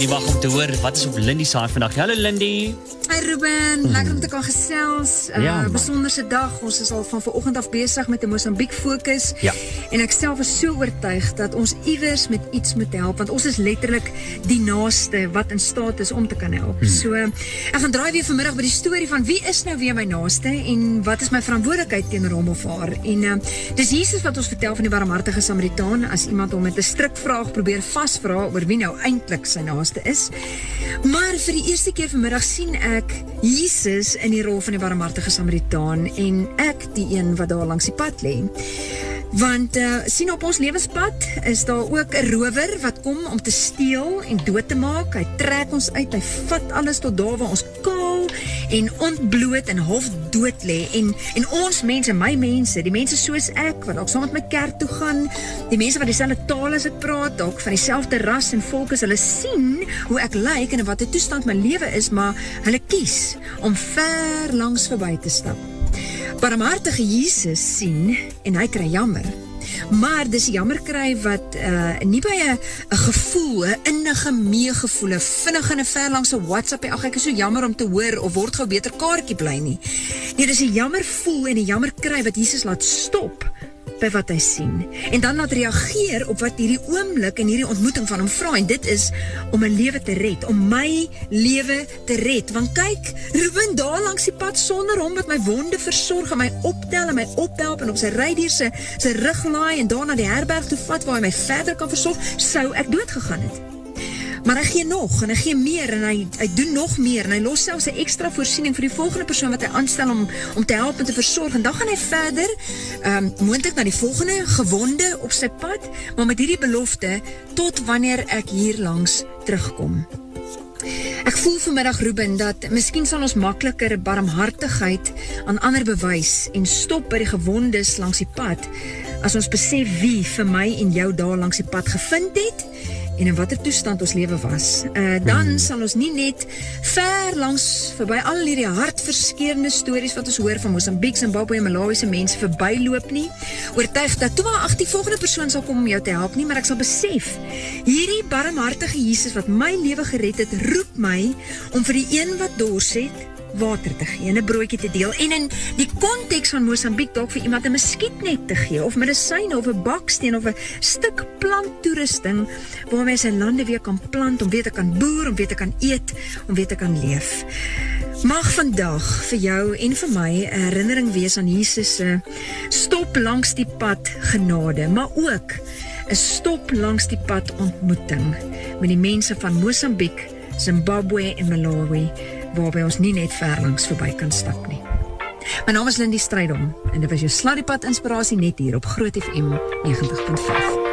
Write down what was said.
kan nie wag om te hoor wat is op Lindy se hart vandag. Hallo Lindy. Hi Ruben, lekker om te kan gesels. Uh, Ja, besonderse dag. Ons is al van vanoggend af besig met 'n Mosambiek fokus. Ja. En ek self is so oortuig dat ons iewers met iets moet help want ons is letterlik die naaste wat in staat is om te kan help. So ek gaan draai weer vanmiddag by die storie van wie is nou weer my naaste en wat is my verantwoordelikheid teenoor hom of haar. En uh, dis Jesus wat ons vertel van die barmhartige Samaritaan as iemand hom met 'n strikvraag probeer vasvra oor wie nou eintlik sy naaste is. Maar vir die eerste keer vanmiddag sien ek Jesus in die rol van die barmhartige Samaritaan en ek die een wat daar langs die pad lê. Want uh, sien op ons lewenspad is daar ook 'n rower wat kom om te steel en dood te maak. Hy trek ons uit, hy vat alles tot daar waar ons kaal en ontbloot en half dood lê en en ons mense, my mense, die mense soos ek wat dalk saam met my kerk toe gaan, die mense wat dieselfde taal as ek praat, dalk van dieselfde ras en volk is, hulle sien hoe ek lyk en in watter toestand my lewe is, maar hulle kies om ver langs verby te stap. Barmhartige Jesus sien en hy kry jammer. Maar dis jammer kry wat uh nie by 'n gevoel, 'n innige meegevoel, vinnig en 'n ver langs 'n WhatsApp, ag ek is so jammer om te hoor of word gou beter kaartjie bly nie. Nee, dis 'n jammer voel en 'n jammer kry wat Jesus laat stop by wat hy sien en dan laat reageer op wat hierdie oomblik en hierdie ontmoeting van hom vra en dit is om 'n lewe te red, om my lewe te red. Want kyk, Ruben langs die pad sonder hom wat my wonde versorg en my optel en my ophelp en op sy rydier se se rug laai en daar na die herberg toe vat waar hy my verder kan versorg, sou ek dood gegaan het. Maar hy gee nog en hy gee meer en hy hy doen nog meer en hy los selfs 'n ekstra voorsiening vir die volgende persoon wat hy aanstel om om te help en te versorg en dan gaan hy verder ehm um, moontlik na die volgende gewonde op sy pad maar met hierdie belofte tot wanneer ek hier langs terugkom. Ek voel vanmiddag Ruben dat miskien sal ons makliker barmhartigheid aan ander bewys en stop by die gewondes langs die pad as ons besef wie vir my en jou daar langs die pad gevind het en in watter toestand ons lewe was. Uh dan sal ons nie net ver langs verby al hierdie hartverskeurende stories wat ons hoor van Mosambiek, Zimbabwe en Malawi se mense verbyloop nie. Oortuig dat toe maar ag die volgende persoon sal kom om jou te help nie, maar ek sal besef hierdie barmhartige Jesus wat my lewe gered het, roep my om vir die een wat dors het water te gee en 'n broodjie te deel en in die konteks van Mosambiek dalk vir iemand 'n muskietnet te gee of medisyne of 'n baksteen of 'n stuk planttoerusting waarmee hy sy lande weer kan plant om weer te kan boer, om weer te kan eet, om weer te kan leef. Mag vandag vir jou en vir my 'n herinnering wees aan Jesus stop langs die pad genade, maar ook 'n stop langs die pad ontmoeting met die mense van Mosambiek, Zimbabwe en Malawi waarby ons nie net ver langs verby kan stap nie. My naam is Lindy Strydom en dit was jou Sladdiepad inspirasie net hier op Groot FM 90.5.